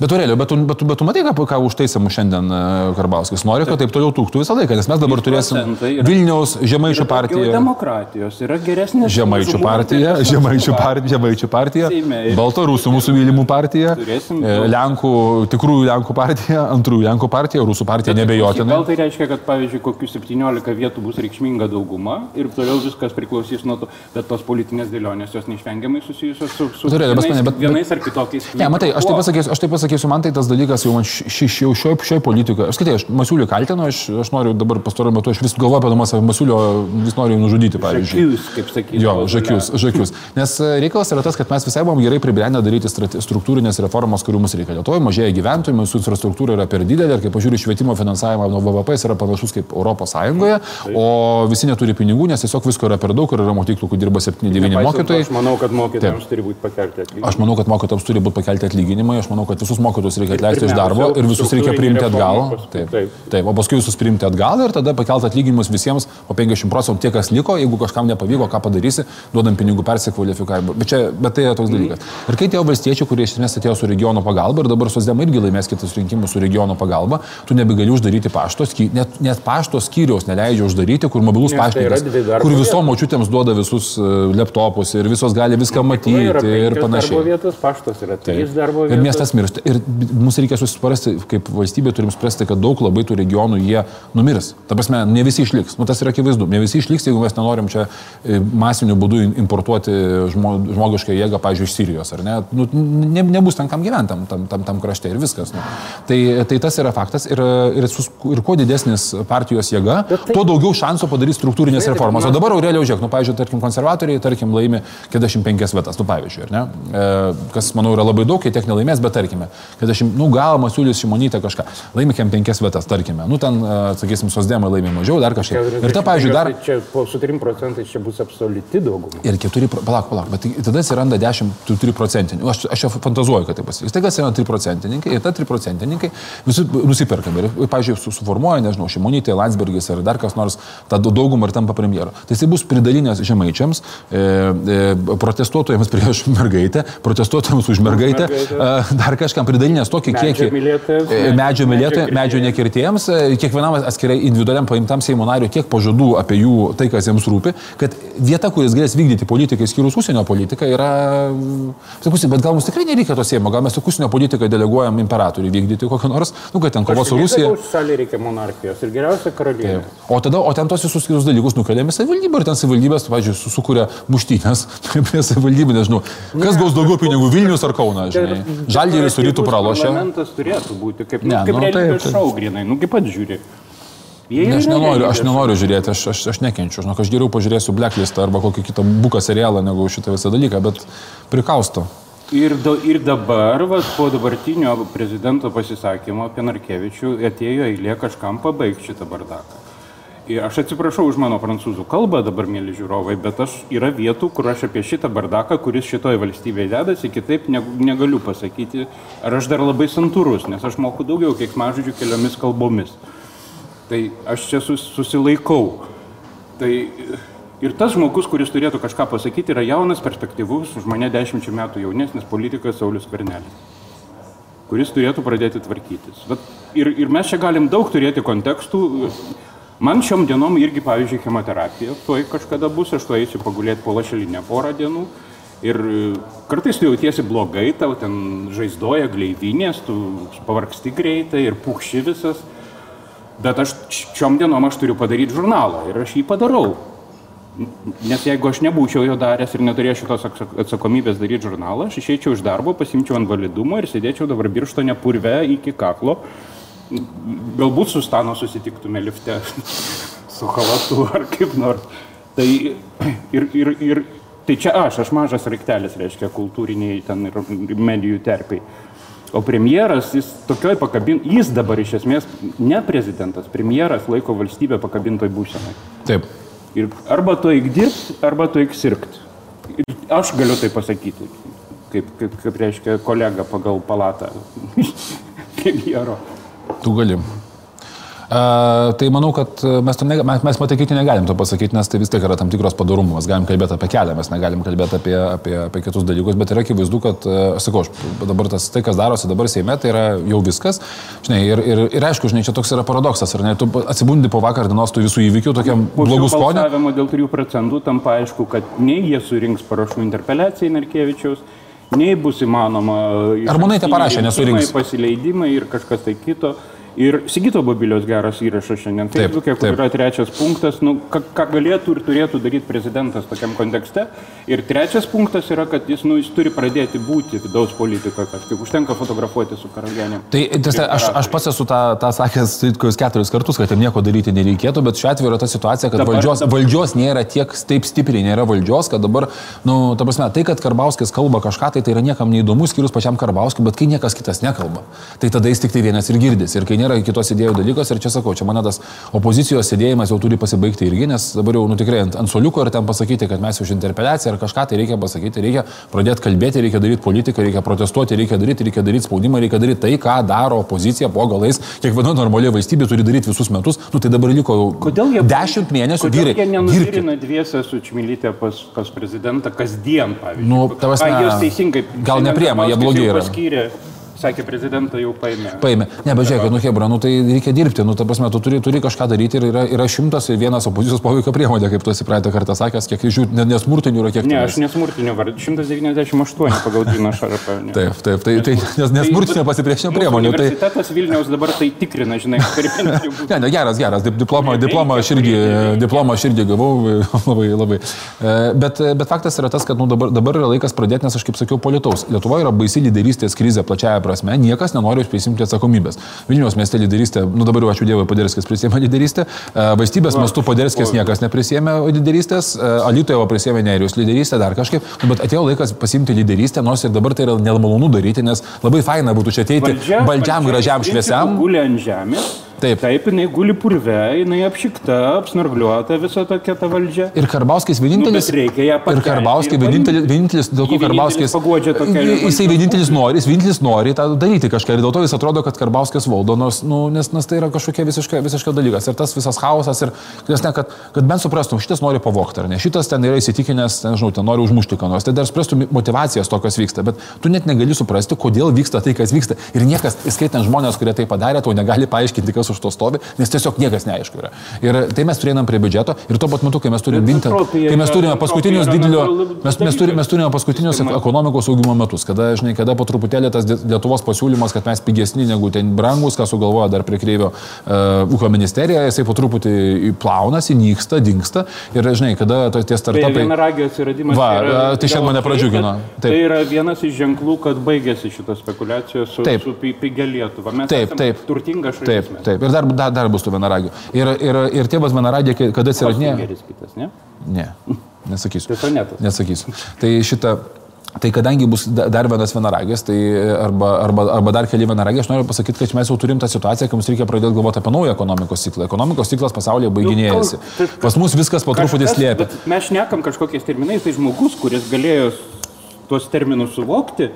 Bet Aurelio, bet, bet, bet tu matai, ką, ką užtaisė mūsų šiandien e, Karbauskis. Nori, kad taip toliau tūktų visą laiką, nes mes dabar turėsim Vilniaus Žemaičių partiją. Demokratijos yra geresnė. Žemaičių partija, Žemaičių partija, Žemaičių partija, Baltarusų mūsų mylimų partija, e, Lenkų, tikrųjų Lenkų partija, antrųjų Lenkų partija, Rusų partija nebejotinai. Gal tai reiškia, kad pavyzdžiui, kokius 17 vietų bus reikšminga dauguma ir toliau viskas priklausys nuo to, bet tos politinės dėlionės jos neišvengiamai susijusios su, su Turėlė, vienais, bet, vienais ar kitokiais. Ne, matai, aš taip pasakysiu, aš taip pasakysiu, man tai tas dalykas jau, ši, ši, jau šioje šio politikoje. Aš skaitai, aš Masiulį kaltinu, aš, aš noriu dabar pastaruoju metu, aš vis galvoju apie Masiulio, Masiulio vis noriu nužudyti, pavyzdžiui. Žakius, kaip sakyti. Jo, žakius, žakius. Nes e, reikalas yra tas, kad mes visai buvom gerai pribrendę daryti struktūrinės reformas, kurių mums reikia. Lietuvoje mažėja gyventojų, mūsų infrastruktūra yra per didelė ir kaip pažiūrėjau, švietimo finansavimą nuo VVP yra panašus kaip Europos Sąjungoje, o visi neturi pinigų, nes tiesiog visko yra per daug ir yra mokyklų, kur dirba 7-9 mokytojai. Aš manau, kad mokytojams turi būti pakelti atlyginimai. Aš manau, kad mokytojams turi būti pakelti atlyginimai, aš manau, kad visus mokytojus reikia atleisti iš darbo ir visus reikia priimti atgal. Taip, taip. o paskui visus priimti atgal ir tada pakelti atlyginimus visiems po 50 procentų tie, kas liko, jeigu kažkam nepavyko, ką padarysi, duodam pinigų persikvalifikavimui. Bet, čia, bet tai yra toks dalykas. Ir kai tie valstiečiai, kurie iš esmės atėjo su regiono pagalba ir dabar sosdėma irgi laimės kitus rinkimus su regiono pagalba, tu nebegali uždaryti pašto net, net pašto skyriaus neleidžia uždaryti, kur mobilus tai paštininkas, kur visom močiutėms duoda visus e, laptopus ir visos gali viską matyti ir panašiai. Vietos, paštas yra trys darbo vietos. Ir miestas miršta. Ir mums reikia susiprasti, kaip valstybė turim suprasti, kad daug labai tų regionų jie numirs. Ta prasme, ne visi išliks. Nu, tas yra akivaizdu. Ne visi išliks, jeigu mes nenorim čia e, masiniu būdu importuoti žmo, žmogišką jėgą, pavyzdžiui, iš Sirijos. Ne? Nu, ne, nebus ten kam gyventam tam, tam, tam krašte ir viskas. Nu. Tai, tai tas yra faktas. Ir, ir, sus, ir kuo didesnis partijos jėga, tai... tuo daugiau šansų padaryti struktūrinės reformas. O dabar Aurelio žiūrėk, nu, pavyzdžiui, tarkim, konservatoriai, tarkim, laimi 45 vietas, nu, pavyzdžiui, ne? E, kas, manau, yra labai daug, kai tiek nelaimės, bet tarkime, 40, nu, gal Masiulis Šimonytė kažką. Laimikėm penkias vietas, tarkime. Nu, ten, sakysim, sosdėmai laimė mažiau, dar kažkiek. Ir ta, pavyzdžiui, dar... Čia po, su 3 procentais čia bus absoliuti dauguma. Ir 4, palauk, palauk, bet tada atsiranda 10, 3 procentininkų. Aš, aš čia fantazuoju, kad tai pasakys. Tai kas yra 3 procentininkai ir ta 3 procentininkai visi nusiperkami. Ir, pavyzdžiui, suformuoja, nežinau, Šimonytė, Landsbergis ar dar kas nors tą daugumą ir tampa premjeru. Tai jisai bus pridalinęs žemaičiams, e, e, protestuotojams prieš mergaitę, protestuotojams už mergaitę, e, dar kažkam pridalinęs tokį kiekį medžio mylėtojams, medžio nekirtėjams, e, kiekvienam atskirai individualiam paimtam Seimo nariu tiek pažadų apie jų tai, kas jiems rūpi, kad vieta, kuris galės vykdyti politiką, skyrus užsienio politiką, yra... Sakusi, bet gal mums tikrai nereikia to Seimo, gal mes tik užsienio politiką deleguojam imperatoriui vykdyti kokią nors, nu, kad ten kovo su Rusija. Šaliai reikia monarchijos ir geriausia karalienė. O tada, o ten tos visus kitus dalykus nukeliami savivaldybė ir ten savivaldybės, pavyzdžiui, sukuria muštynės prie savivaldybių, nežinau, kas gaus daugiau pinigų Vilnius ar Kaunas, žinai. Žalgėris su rytų pralošia. Parlamentas turėtų būti kaip, ne, kaip nu, taip. šau grinai, nu kaip pat žiūri. Ne, aš, nenoriu, aš nenoriu žiūrėti, aš, aš, aš nekenčiu. Žinok, aš geriau pažiūrėsiu Blacklist arba kokį kitą buką serialą negu šitą visą dalyką, bet prikausto. Ir, do, ir dabar, va, po dabartinio prezidento pasisakymo apie Narkevičių atėjo eilė kažkam pabaigti šitą bardaką. Ir aš atsiprašau už mano prancūzų kalbą dabar, mėly žiūrovai, bet aš yra vietų, kur aš apie šitą bardaką, kuris šitoje valstybėje dedasi, kitaip negaliu pasakyti, ar aš dar labai santūrus, nes aš moku daugiau kiek mažodžių keliomis kalbomis. Tai aš čia sus, susilaikau. Tai ir tas žmogus, kuris turėtų kažką pasakyti, yra jaunas, perspektyvus, už mane dešimčių metų jaunesnis politikas Saulis Kvernelis kuris turėtų pradėti tvarkytis. Bet ir, ir mes čia galim daug turėti kontekstų, Man šiom dienom irgi, pavyzdžiui, chemoterapija, tuoj kažkada bus, aš tuoj eisiu pagulėti po lašelinę porą dienų. Ir kartais tu jautiesi blogai, tau ten žaizdoja gleivinės, tu pavargsti greitai ir pukši visas. Bet aš šiom dienom aš turiu padaryti žurnalą ir aš jį padarau. Nes jeigu aš nebūčiau jo daręs ir neturėčiau tos atsakomybės daryti žurnalą, aš išeičiau iš darbo, pasimčiau ant validumo ir sėdėčiau dabar birštone purve iki kaklo galbūt su Stano susitiktume lifte, su halatu ar kaip nors. Tai, ir, ir, ir, tai čia aš, aš mažas raiktelis, reiškia, kultūriniai ten ir medijų terpiai. O premjeras, jis tokioj pakabin, jis dabar iš esmės ne prezidentas, premjeras laiko valstybę pakabintoj būsenai. Taip. Ir arba tu eik dirbti, arba tu eik sirgti. Ir aš galiu tai pasakyti kaip, kaip, kaip reiškia kolega pagal palatą premjero. Tu gali. Uh, tai manau, kad mes, ne, mes, mes patikėti negalim to pasakyti, nes tai vis tiek yra tam tikros padarumo. Mes galim kalbėti apie kelią, mes negalim kalbėti apie, apie, apie kitus dalykus, bet yra akivaizdu, kad, aš sakau, aš, dabar tas, tai, kas darosi dabar Seime, tai yra jau viskas. Žinai, ir, ir, ir aišku, žinai, čia toks yra paradoksas, ar ne? Tu atsibundi po vakar dienos tų visų įvykių tokiam blogų skonių. dėl 3 procentų tampa aišku, kad nei jie surinks parašų interpeliacijai Narkevičiaus, nei bus įmanoma. Ar manai, tai parašė, nesurinks? Pasileidimai ir kažkas tai kito. Ir Sigito Babilios geras įrašas šiandien Facebook'e, kur yra trečias punktas, nu, ką, ką galėtų ir turėtų daryti prezidentas tokiam kontekste. Ir trečias punktas yra, kad jis, nu, jis turi pradėti būti vidaus politikoje, kažkaip užtenka fotografuoti su karalienė. Tai tas, aš, aš pats esu tą, tą sakęs kokius keturis kartus, kad jam nieko daryti nereikėtų, bet šiuo atveju yra ta situacija, kad dabar, valdžios, dabar... valdžios nėra tiek taip stipriai, nėra valdžios, kad dabar, nu, ta prasme, tai, kad Karbauskis kalba kažką, tai, tai yra niekam neįdomu, skirius pačiam Karbauskiui, bet kai niekas kitas nekalba, tai tada jis tik tai vienas ir girdis. Ir kai nėra kitos idėjų dalykas ir čia sakau, čia mane tas opozicijos sėdėjimas jau turi pasibaigti irgi, nes dabar jau nu, tikrai ant, ant soliuko ir ten pasakyti, kad mes už interpeliaciją ar kažką tai reikia pasakyti, reikia pradėti kalbėti, reikia daryti politiką, reikia protestuoti, reikia daryti, reikia daryti spaudimą, reikia daryti tai, ką daro opozicija po galais, kiekviena normali valstybė turi daryti visus metus, nu tai dabar liko kodėl jie, dešimt mėnesių vyrai. Jie nenusirina dviesę su Čmilytė pas, pas prezidentą kasdien, pavyzdžiui. Nu, tavas, teisingai. Gal nepriema, jie blogi yra. Paskyrė sakė, prezidentą jau paėmė. Paėmė. Ne, bet žiūrėk, nu Hebra, nu tai reikia dirbti, nu ta prasme, tu turi, turi kažką daryti ir yra, yra šimtas ir vienas opozicijos poveikio priemonė, kaip tu esi praeitą kartą sakęs, kiek iš jų nesmurtinių yra kiek. Ne, aš nesmurtinių vardų, 198 pagal Dino Šarapą. Taip, taip, tai, tai nes nesmurtinio tai, pasipriešinimo priemonių. Tai universitetas Vilniaus dabar tai tikrina, žinai, ne, ne, geras, geras, diplomą, diplomą aš irgi, diplomą aš irgi gavau labai, labai. E, bet, bet faktas yra tas, kad nu, dabar, dabar yra laikas pradėti, nes aš kaip sakiau, politaus. Lietuvoje yra baisi lyderystės krizė plačiaja prasme, niekas nenori prisimti atsakomybės. Vilniaus mieste lyderystė, nu dabar jau ačiū Dievui, Paderskis prisėmė lyderystę, e, valstybės mastu Paderskis niekas neprisėmė lyderystės, e, Alitoje prisėmė Nerijus lyderystę, dar kažkaip, nu, bet atėjo laikas pasimti lyderystę, nors ir dabar tai yra nemalonu daryti, nes labai faina būtų čia ateiti valdžia, baldžiam, gražiam, šviesiam. Gulė ant žemės Taip. Taip, jinai guli purve, jinai apšikta, apsnargliuota visa tokia ta valdžia. Ir Karbauskis vienintelis. Nu, reikia ją pakelti. Ir Karbauskis vienintelis, vienintelis dėl ko Karbauskis. Jisai vienintelis nori, jis vienintelis nori tą daryti kažką. Ir dėl to jis atrodo, kad Karbauskis valdo, nors, nu, nes, nes tai yra kažkokia visiška, visiška dalykas. Ir tas visas chaosas, ir nes ne, kad, kad bent suprastum, šitas nori pavokti, ar ne, šitas ten yra įsitikinęs, ten, žinau, ten nori užmušti ką nors. Tai dar suprastum motivacijas tokios vyksta, bet tu net negali suprasti, kodėl vyksta tai, kas vyksta. Ir niekas, įskaitant žmonės, kurie tai padarė, to negali paaiškinti, kas už to stovi, nes tiesiog niekas neaišku yra. Ir tai mes prieinam prie biudžeto ir tuo pat metu, kai mes turime vinti, kai mes turime paskutinius didelio, mes, mes, turime, mes turime paskutinius ekonomikos augimo metus, kada, žinai, kada po truputėlį tas Lietuvos pasiūlymas, kad mes pigesni negu ten brangus, ką sugalvoja dar prie kreivio uh, ūkio ministerija, jisai po truputį plaunasi, nyksta, dinksta ir, žinai, kada tie startupai... Tai. Va, tai šiandien mane pradžiugino. Taip. Tai yra vienas iš ženklų, kad baigėsi šitas spekulacijos su, taip. su pigia Lietuva. Mes taip, taip. turtinga šalis. Taip, taip. Ir dar, dar, dar bus tų vienaragių. Ir, ir, ir tėvas vienaragė, kada atsiradinėjo. Ne? ne, nesakysiu. Tai sonetas. Nesakysiu. Tai šitą. Tai kadangi bus dar vienas vienaragis, tai arba, arba, arba dar keli vienaragiai, aš noriu pasakyti, kad mes jau turim tą situaciją, kai mums reikia pradėti galvoti apie naują ekonomikos ciklą. Ekonomikos ciklas pasaulyje baiginėjasi. Pas mus viskas po truputį slėpia. Mes šnekam kažkokiais terminais, tai žmogus, kuris galėjo tuos terminus suvokti,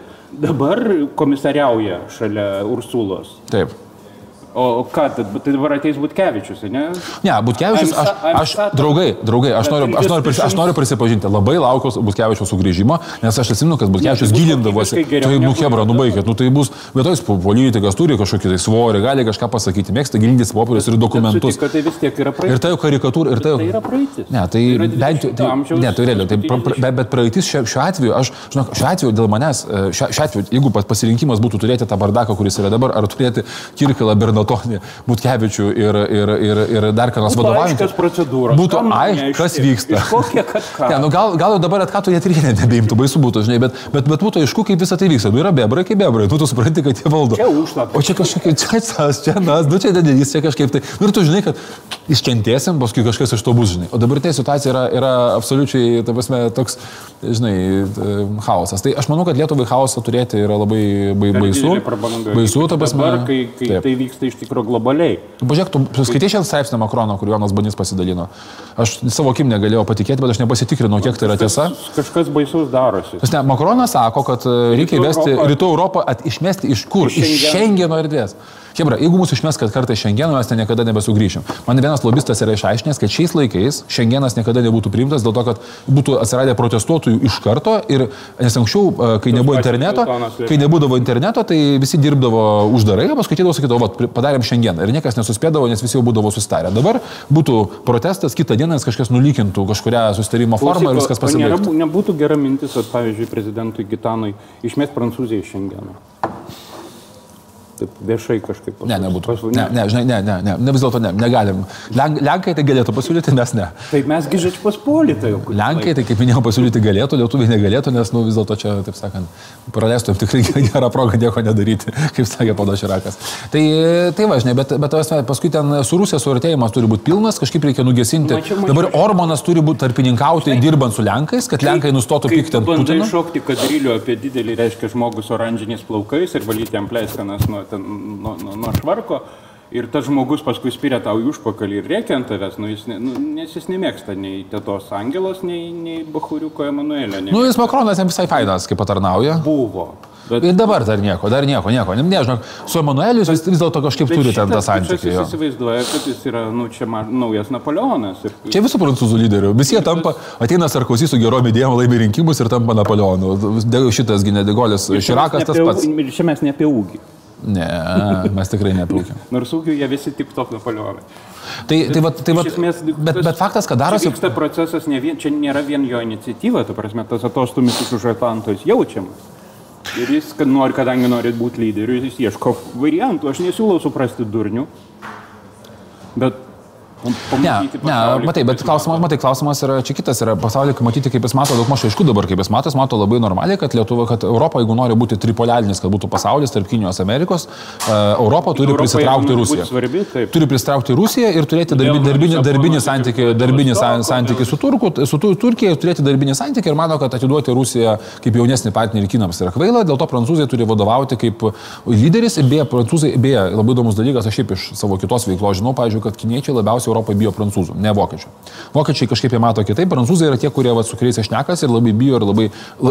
dabar komisariauja šalia Ursulos. Taip. O ką, tai dabar ateis Butkevičius, ne? Ne, Butkevičius, aš, aš draugai, draugai, aš noriu, aš, noriu, aš noriu prisipažinti, labai laukiu Butkevičiaus sugrįžimo, nes aš atsimenu, kad Butkevičius gilindavosi. Tai, nu, Hebra, nu baigit, nu tai bus, bet tos politikas turi kažkokį tai svorį, gali kažką pasakyti, mėgsta gilintis popierius ir dokumentus. Tai vis tiek yra praeitis. Ir tai jau karikatūra, ir tai jau... Tai yra praeitis. Ne, tai, tai bent jau... Tai, ne, tai realiai, tai, pra, pra, bet praeitis šiuo, šiuo atveju, aš, žinok, šiuo atveju dėl manęs, e, šiuo, šiuo atveju, jeigu pasirinkimas būtų turėti tą bardaką, kuris yra dabar, ar turėti Kirkilą Bernatonį, būtų Butkevičių ir, ir, ir, ir dar ką nors vadovaujantis. Būtų aišku, kas vyksta. Kokie, kad ką. Ne, nu gal, gal dabar atkatų jie nebeimtų, baisu būtų, žinai, bet, bet, bet būtų aišku, kaip visą tai vyksta. Nu yra bebrai, kaip bebrai, nu tu supranti, kad jie valdo. Čia užlapė. O čia kažkokia, čia tas, čia nas, nu čia didelis, čia kažkaip tai. Nu ir tu žinai, kad iškentėsim, paskui kažkas iš to bus, žinai. O dabar tai situacija yra, yra absoliučiai, ta prasme, toks, žinai, chaosas. Tai aš manau, kad Lietuvai chaosą turėti yra labai baisu. Baisu, ta prasme. Dabar, kai, kai tai vyksta iš tikrųjų globaliai. Pažiūrėk, tu skaitai šią straipsnį Makrono, kur Jonas Banys pasidalino. Aš savo akim negalėjau patikėti, bet aš nepasitikrinau, kiek tai yra tiesa. Kažkas baisus darosi. Ne, Makronas sako, kad e, reikia įvesti Rytų Europą, at, išmesti iš kur? Iš Šengeno erdvės. Hebra, jeigu mūsų išmes, kad kartą šiandieną mes ten niekada nebesugrįšim. Man vienas lobistas yra išaiškinęs, kad šiais laikais šiandienas niekada nebūtų priimtas dėl to, kad būtų atsiradę protestuotojų iš karto ir nes anksčiau, e, kai nebuvo interneto, kai nebūdavo interneto, tai visi dirbdavo uždarai, o paskui atėdavo sakydavo, padarėm šiandieną ir niekas nesuspėdavo, nes visi jau būdavo sustarę. Dabar būtų protestas, kitą dieną kažkas nulykintų kažkuria sustarimo formą ir viskas pasibaigtų. Nebūtų gera mintis, kad pavyzdžiui prezidentui Gitanui išmest Prancūziją šiandieną taip viešai kažkaip pasakyti. Ne, nebūtų. Pas, ne, ne, žinai, ne, ne, ne, ne vis dėlto ne, negalim. Lenk, Lenkai tai galėtų pasiūlyti, mes ne. Taip mes gižeč paspolitai. Lenkai tai, kaip minėjau, pasiūlyti galėtų, lietuviai negalėtų, nes, nu, vis dėlto čia, taip sakant, praleistum tikrai gerą progą nieko nedaryti, kaip sakė Pado Širakas. Tai, tai va, žinai, bet, bet paskui ten su Rusija suartėjimas turi būti pilnas, kažkaip reikia nugesinti. Mačiau, mačiau, Dabar Orbanas turi būti tarpininkauti, žinai, dirbant su Lenkais, kad Lenkai nustotų pykti ant Putino. Šokti kadrilių apie didelį, reiškia, žmogus oranžiniais plaukais ir valyti jam pleiskanas nuo ten, nuo, nuo, nuo švarko. Ir tas žmogus paskui spiria tau į užpakalį ir reikia ant tavęs, nu, jis ne, nu, nes jis nemėgsta nei tėtos Angelos, nei, nei Bahuriuko Emanuelio. Nu, jis Makronas jam visai fainas, kaip patarnauja. Buvo. Bet... Ir dabar dar nieko, dar nieko, nieko. Ne, nežinau, su Emanueliu vis, vis dėlto kažkaip turi ten tą santykį. Jis įsivaizduoja, kad jis yra, nu, čia ma, naujas Napoleonas. Ir... Čia visų prancūzų lyderių. Visi jie tampa, ateina Sarkozy su gerom idėjom, laimi rinkimus ir tampa Napoleonu. Šitas Ginedegolis, Širakas tas pats. Ir čia mes ne apie ūgį. Ne, mes tikrai neplaukiam. Nors ūkiu jie visi tik top Napoleonai. Tai, tai, va, tai va, esmės, bet, bet faktas, kad darosi... Vyksta procesas, ne vien, čia nėra vien jo iniciatyva, tu prasme, tas atostumis už Atlanto jaučiamas. Ir jis, kad nori, kadangi nori būti lyderiu, jis ieško variantų. Aš nesiūlau suprasti durnių, bet Ne, ne, matai, bet klausimas, matai, klausimas yra čia kitas, yra pasaulyje, matyti, kaip jis mato, daug maž aišku dabar, kaip jis mato, jis mato labai normaliai, kad Lietuva, kad Europa, jeigu nori būti tripolialinis, kad būtų pasaulis tarp Kinijos Amerikos, uh, Europa turi Europa prisitraukti Rusiją. Svarbi, taip. turi prisitraukti Rusiją ir turėti darbi, darbinį, darbinį santykį, darbinį santykį su, Turku, su Turkija turėti darbinį santykį ir mano, kad atiduoti Rusiją kaip jaunesnį partnerį Kinams yra kvaila, dėl to prancūzai turi vadovauti kaip lyderis ir beje, prancūzai, beje, labai įdomus dalykas, aš šiaip iš savo kitos veiklos žinau, pavyzdžiui, kad kiniečiai labiausiai Europoje bijo prancūzų, ne vokiečių. Vokiečiai kažkaip jie mato kitaip, prancūzai yra tie, kurie va, su kuriais aš nekas ir labai bijo ir labai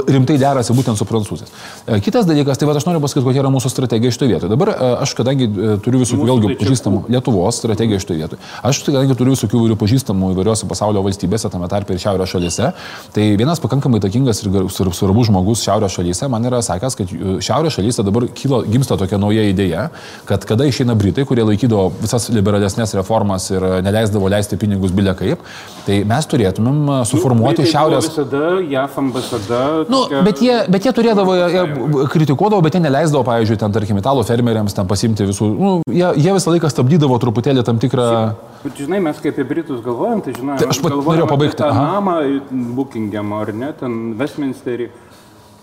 rimtai derasi būtent su prancūzais. E, kitas dalykas, tai va, aš noriu pasakyti, kokia yra mūsų strategija šitoje vietoje. Dabar e, aš, kadangi e, turiu visokių vėlgi pažįstamų Lietuvos strategiją šitoje vietoje, aš, kadangi turiu visokių įvairių pažįstamų įvairiose pasaulio valstybėse, tame tarpe ir šiaurės šalyse, tai vienas pakankamai takingas ir svarbus žmogus šiaurės šalyse man yra sakęs, kad šiaurės šalyse dabar kilo, gimsta tokia nauja idėja, kad kada išeina Britai, kurie laikydavo visas liberalesnės reformas ir neleisdavo leisti pinigus bilia kaip, tai mes turėtumėm uh, suformuoti nu, šiaurės... Visada JAF ambasada. Nu, bet, jie, bet jie turėdavo, jie kritikuodavo, bet jie neleisdavo, pavyzdžiui, ten, tarkim, italų fermeriams ten pasimti visų. Nu, jie, jie visą laiką stabdydavo truputėlį tam tikrą... Bet žinai, mes kaip apie Britus galvojam, tai žinai, tai aš pat norėjau pabaigti. Namą Buckingham ar ne, ten Westminsterį.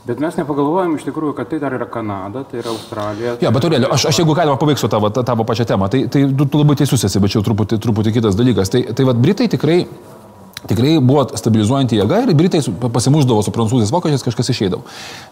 Bet mes nepagalvojom iš tikrųjų, kad tai dar yra Kanada, tai yra Australija. Tai ja, bet Aurelio, aš, aš jeigu galima pabaigsiu tavo, tavo pačią temą, tai, tai tu labai teisus esi, bet čia truputį, truputį kitas dalykas. Tai, tai vad Britai tikrai tikrai buvo stabilizuojanti jėga ir Britai pasimuždavo su prancūzais vokiečiais, kažkas išeidavo.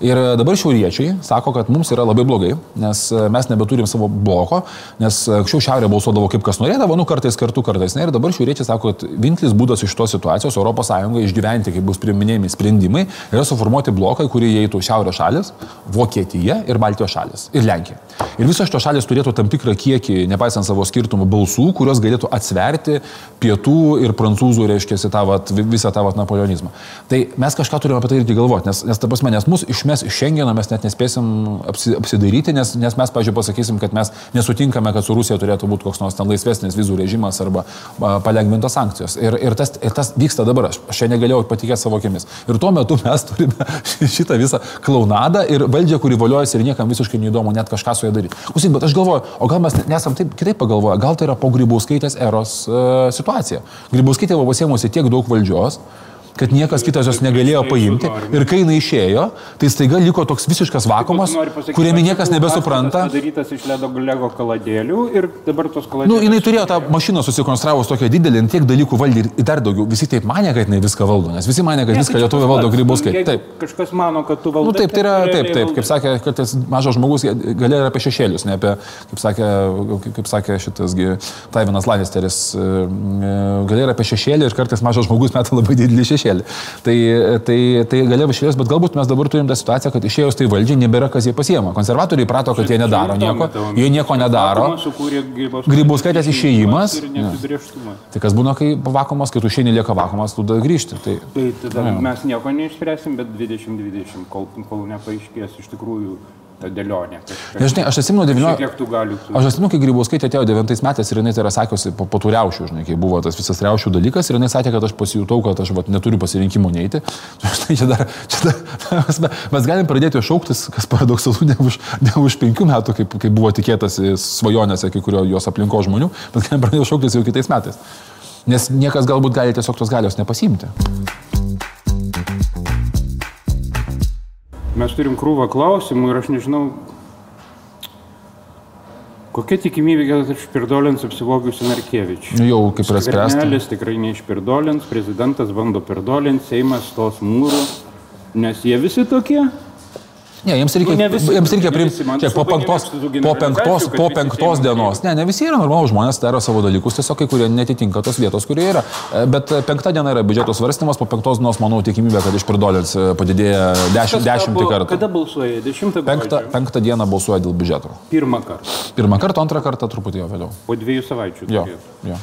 Ir dabar šiauriečiai sako, kad mums yra labai blogai, nes e, mes nebeturim savo bloko, nes anksčiau šiaurė balsuodavo kaip kas norėdavo, nu kartais kartu, kartais ne. Ir dabar šiauriečiai sako, kad vienintelis būdas iš tos situacijos ES išgyventi, kai bus priminėjami sprendimai, yra suformuoti bloką, kurį įeitų šiaurės šalis, Vokietija ir Baltijos šalis ir Lenkija. Ir visos šios šalis turėtų tam tikrą kiekį, nepaisant savo skirtumų, balsų, kurios galėtų atsverti pietų ir prancūzų, reiškia, tą vat, visą tą vat, napoleonizmą. Tai mes kažką turime apie tai irgi galvoti, nes, nes ta prasme, nes mus išmes iš Šengeno mes net nespėsim apsi, apsidaryti, nes, nes mes, pažiūrėjau, pasakysim, kad mes nesutinkame, kad su Rusija turėtų būti koks nors ten laisvesnis vizų režimas arba palengvintos sankcijos. Ir, ir, tas, ir tas vyksta dabar, aš, čia negalėjau patikėti savo akimis. Ir tuo metu mes turime šitą visą klaunadą ir valdžią, kuri valiojasi ir niekam visiškai neįdomu net kažką su ja daryti. Klausyk, bet aš galvoju, o gal mes nesam taip kitaip pagalvoję, gal tai yra po Grybauskaitės eros uh, situacija. Grybauskaitė buvo pasiemusi tiek daug valdžios, kad niekas kitas jos negalėjo paimti. Ir kai jinai išėjo, tai staiga liko toks visiškas vakumas, kuriame niekas nebesupranta. Padarytas iš ledo lego kaladėlių ir dabar tos kaladėlių. Nu, jinai turėjo tą mašiną susikonstravus tokią didelį, tiek dalykų valdė ir dar daugiau. Visi taip mane, kad jinai viską valdo, nes visi mane, kad viską tai Lietuvė valdo grybuskai. Taip. Kažkas mano, kad tu valdai. Nu, taip, tai yra, taip, taip, kaip sakė, kad tas mažas žmogus galėjo apie šešėlius, ne apie, kaip sakė, kaip sakė šitas Taivinas Lannisteris, e, e, galėjo apie šešėlį ir kartais mažas žmogus meta labai didelį šešėlį. Tai, tai, tai galėjo išėjęs, bet galbūt mes dabar turim tą situaciją, kad išėjus tai valdžiai nebėra kas jie pasiema. Konservatoriai prato, kad jie nedaro nieko, jie nieko nedaro. Grybauskaitės išėjimas. Tai kas būna, kai vakumas, kai tu šiandien lieka vakumas, tu tada grįžti. Tai, tai tada mes nieko neišspręsim, bet 2020, kol, kol nepaaiškės iš tikrųjų ta dėlionė. Žinai, aš atsimenu 19... Aš atsimenu, kai Grybauskaitė atėjo 9 metais ir jinai tai yra sakiusi po, po tų riaušių, žinai, kai buvo tas visas riaušių dalykas ir jinai sakė, kad aš pasijutau, kad aš vat, neturiu pasirinkimų neiti. Štai čia dar, čia dar mes, mes galim pradėti šauktis, kas paradoksalu, ne už, ne už penkių metų, kaip, kaip buvo tikėtasi svajonėse kai kurio jos aplinko žmonių, bet galim pradėti šauktis jau kitais metais. Nes niekas galbūt gali tiesiog tos galios nepasimti. Mes turim krūvą klausimų ir aš nežinau, kokia tikimybė, kad išpirdolins apsivogiusi Narkevičius. Nu, jau kaip yra spręsta. Skvernelis tikrai neišpirdolins, prezidentas bando pirdolins, Seimas tos mūrų, nes jie visi tokie. Ne, jiems reikia, nu, visi, jiems reikia priimti, po penktos, po penktos, po penktos dienos. Ne, ne visi yra normalūs žmonės, daro savo dalykus, tiesiog kai kurie netitinka tos vietos, kurie yra. E, bet penktą dieną yra biudžeto svarstymas, po penktos dienos, manau, tikimybė, kad iš pridolins e, padidėja dešimt, dešimtį kartų. Kada balsuoja? Dešimtą penktą, penktą dieną balsuoja dėl biudžeto. Pirmą kartą. Pirmą kartą, antrą kartą truputį jo vėliau. Po dviejų savaičių. Jo, jo.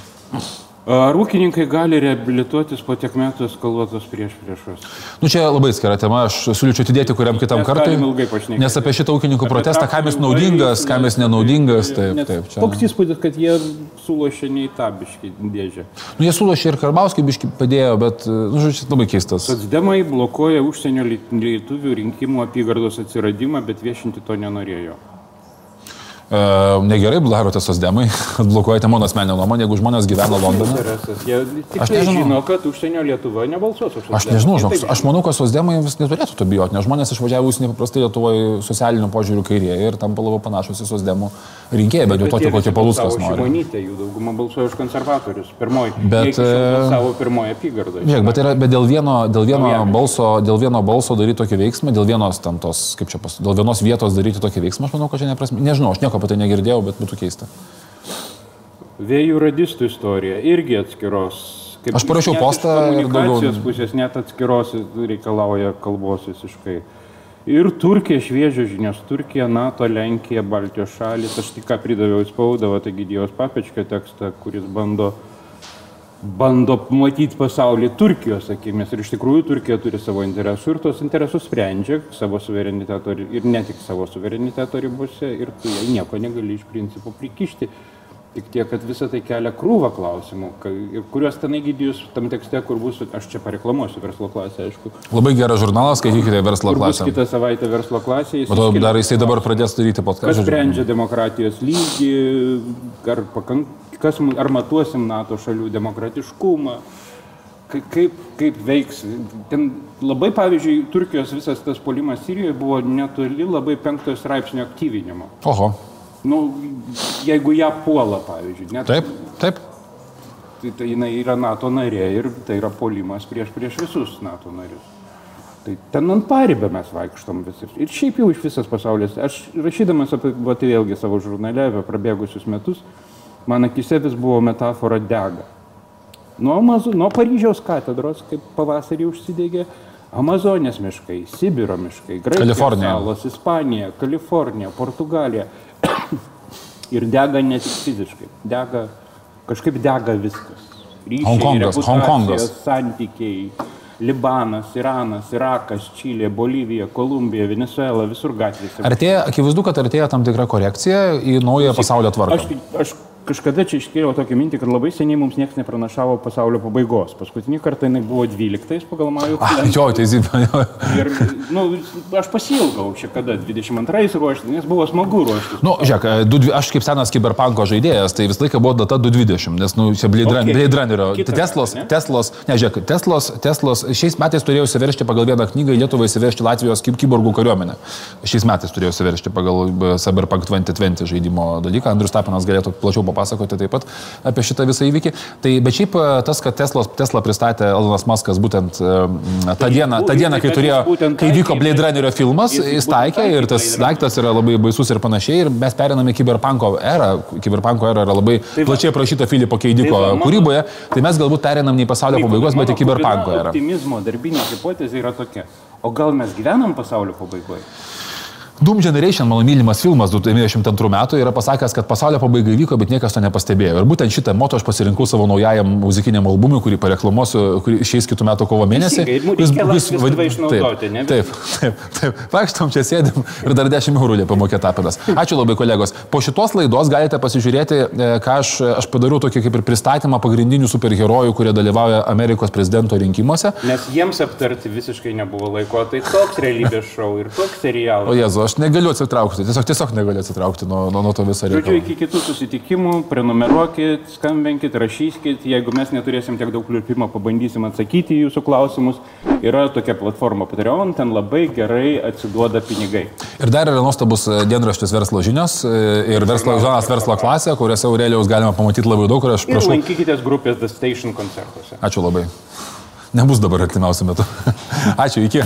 Ar ūkininkai gali reabilituotis po tiek metų eskaluotos prieš priešus? Nu, čia labai skira tema, aš siūlyčiau atidėti kuriam kitam kartui. Nes apie šitą ūkininkų apie protestą, kam jis naudingas, kam jis nenaudingas. Taip, taip, čia. Toks įspūdis, kad jie sulošė ne į tą biškį dėžę. Nu, jie sulošė ir Karbauskį biškį padėjo, bet, nu, žodžiu, labai keistas. Socdemai blokuoja užsienio lietuvių rinkimų apygardos atsiradimą, bet viešinti to nenorėjo. E, negerai darote sosdemai, atblokuojate mano asmeninę nuomonę, jeigu žmonės gyvena Londone. Aš nežinau, žino, kad užsienio Lietuva nebalsuos už Aš nežinau, žinok, aš manau, kad sosdemai vis neturėtų to bijoti, nes žmonės išvažiavus nepaprastai Lietuvoje socialinių požiūrių kairėje ir tampa labiau panašus į sosdemų rinkėjai, bet jau tokio, kokio paluskas nori. Šimonytė, jų dauguma balsuoja už konservatorius. Pirmoji. Bet, savo pirmoji apygardą. Žiūrėk, bet, yra, bet dėl vieno, dėl, vieno balso, dėl vieno balso daryti tokį veiksmą, dėl vienos, tam, tos, kaip čia pas, dėl vienos vietos daryti tokį veiksmą, aš manau, kad čia neprasme. Nežinau, aš nieko apie tai negirdėjau, bet būtų keista. Vėjų radistų istorija irgi atskiros. Kaip aš parašiau postą ir daugiau. pusės net atskiros reikalauja kalbos visiškai. Ir Turkija šviežios žinios, Turkija, NATO, Lenkija, Baltijos šalis, aš tik ką pridaviau į spaudą, taigi Dievas papečkio tekstą, kuris bando, bando matyti pasaulį Turkijos akimis. Ir iš tikrųjų Turkija turi savo interesų ir tos interesus sprendžia savo suvereniteto ir ne tik savo suvereniteto ribose ir tu jai nieko negali iš principo prikišti. Tik tiek, kad visą tai kelia krūvą klausimų, kuriuos ten įgydijus tam tekste, kur bus, aš čia pareklamuosiu verslo klasę, aišku. Labai geras žurnalas, skaitykite verslo klasę. Kitą savaitę verslo klasė. O to dar jisai dabar pradės daryti podcastą. Kas sprendžia demokratijos lygį, ar, pakank, kas, ar matuosim NATO šalių demokratiškumą kaip, kaip veiks. Ten labai, pavyzdžiui, Turkijos visas tas polimas Sirijoje buvo netoli labai penktojo straipsnio aktyvinimo. Oho nu, jeigu ją puola, pavyzdžiui. Net, taip, taip. Tai, tai jinai yra NATO narė ir tai yra polimas prieš, prieš visus NATO narius. Tai ten ant paribę mes vaikštom visi. Ir šiaip jau iš visas pasaulis. Aš rašydamas apie, va tai vėlgi savo žurnale, apie prabėgusius metus, man akise vis buvo metafora dega. Nuo, Amazo, nuo Paryžiaus katedros, kaip pavasarį užsidegė, Amazonės miškai, Sibiro miškai, Graikijos salos, Ispanija, Kalifornija, Portugalija. ir dega ne tik fiziškai, dega, kažkaip dega viskas. Ryšiai, Hongkongas, Hongkongas. Santykiai, Libanas, Iranas, Irakas, Čilė, Bolivija, Kolumbija, Venezuela, visur gatvėse. Artėja, akivaizdu, kad artėja tam tikra korekcija į naują pasaulio tvarką. Aš, aš kažkada čia iškėliau tokią mintį, kad labai seniai mums niekas nepranašavo pasaulio pabaigos. Paskutinį kartą jinai buvo 12 pagal Majų. Jo, teisybė. Ir, nu, aš pasilgau čia kada, 22 ruoštis, nes buvo smagu ruoštis. Nu, žiūrėk, aš kaip senas kiberpanko žaidėjas, tai visą laiką buvo data 220, nes, nu, čia Blade, okay. Blade Runnerio. Kita Teslos, ne? Teslos, ne, žiūrėk, Teslos, Teslos šiais metais turėjo įsiveršti pagal vieną knygą į Lietuvą įsiveršti Latvijos kiborgų kariuomenę. Šiais metais turėjo įsiveršti pagal Cyberpunk 2020 žaidimo dalyką. Andrius Tapinas galėtų plačiau papasakoti taip pat apie šitą visą įvykį. Tai, bet šiaip e, tas, kad Teslos, Tesla pristatė Elonas Maskas būtent e, tą tai dieną, tą dieną, kai turėjo, kai vyko Blade Runnerio filmas, jis taikė ir tas daiktas yra labai baisus ir panašiai. Ir mes periname Cyberpunko erą. Cyberpunko era yra labai tai plačiai aprašyta Filipo Keidiko tai kūryboje. Tai mes galbūt perinam ne į pasaulio pabaigos, bet į Cyberpunko erą. Optimizmo darbinė hipotezė yra tokia. O gal mes gyvenam pasaulio pabaigoje? Doom Generation, mano mylimas filmas 1992 metų, yra pasakęs, kad pasaulio pabaiga vyko, bet niekas to nepastebėjo. Ir būtent šitą moto aš pasirinkau savo naujajam muzikiniam albumui, kurį pareklamuosiu, kurį išeis kitų metų kovo mėnesį. Jūs vadinate išnaudoti, ne? Taip, taip, taip. Vaikštom čia sėdim ir dar 10 eurų liepia mokėti apinas. Ačiū labai kolegos. Po šitos laidos galite pasižiūrėti, e, ką aš, aš padariau tokį kaip ir pristatymą pagrindinių superherojų, kurie dalyvauja Amerikos prezidento rinkimuose. Nes jiems aptarti visiškai nebuvo laiko, tai toks realybės šou ir toks serialas. O Jezu, aš negaliu atsitraukti, tiesiog, tiesiog negaliu atsitraukti nuo, nuo, nuo to viso reikalo. Žodžiu, iki kitų susitikimų, prenumeruokit, skambinkit, rašykit, jeigu mes neturėsim tiek daug liūpimo, pabandysim atsakyti į jūsų klausimus. Yra tokia platforma Patreon, ten labai gerai atsiduoda pinigai. Ir dar yra nuostabus e, dienraštis verslo žinios e, ir verslo žonas verslo klasė, kuriuose Aurelijaus galima pamatyti labai daug ir aš prašau. Ir lankykitės grupės The Station koncertuose. Ačiū labai. Nebus dabar artimiausiu metu. Ačiū, iki.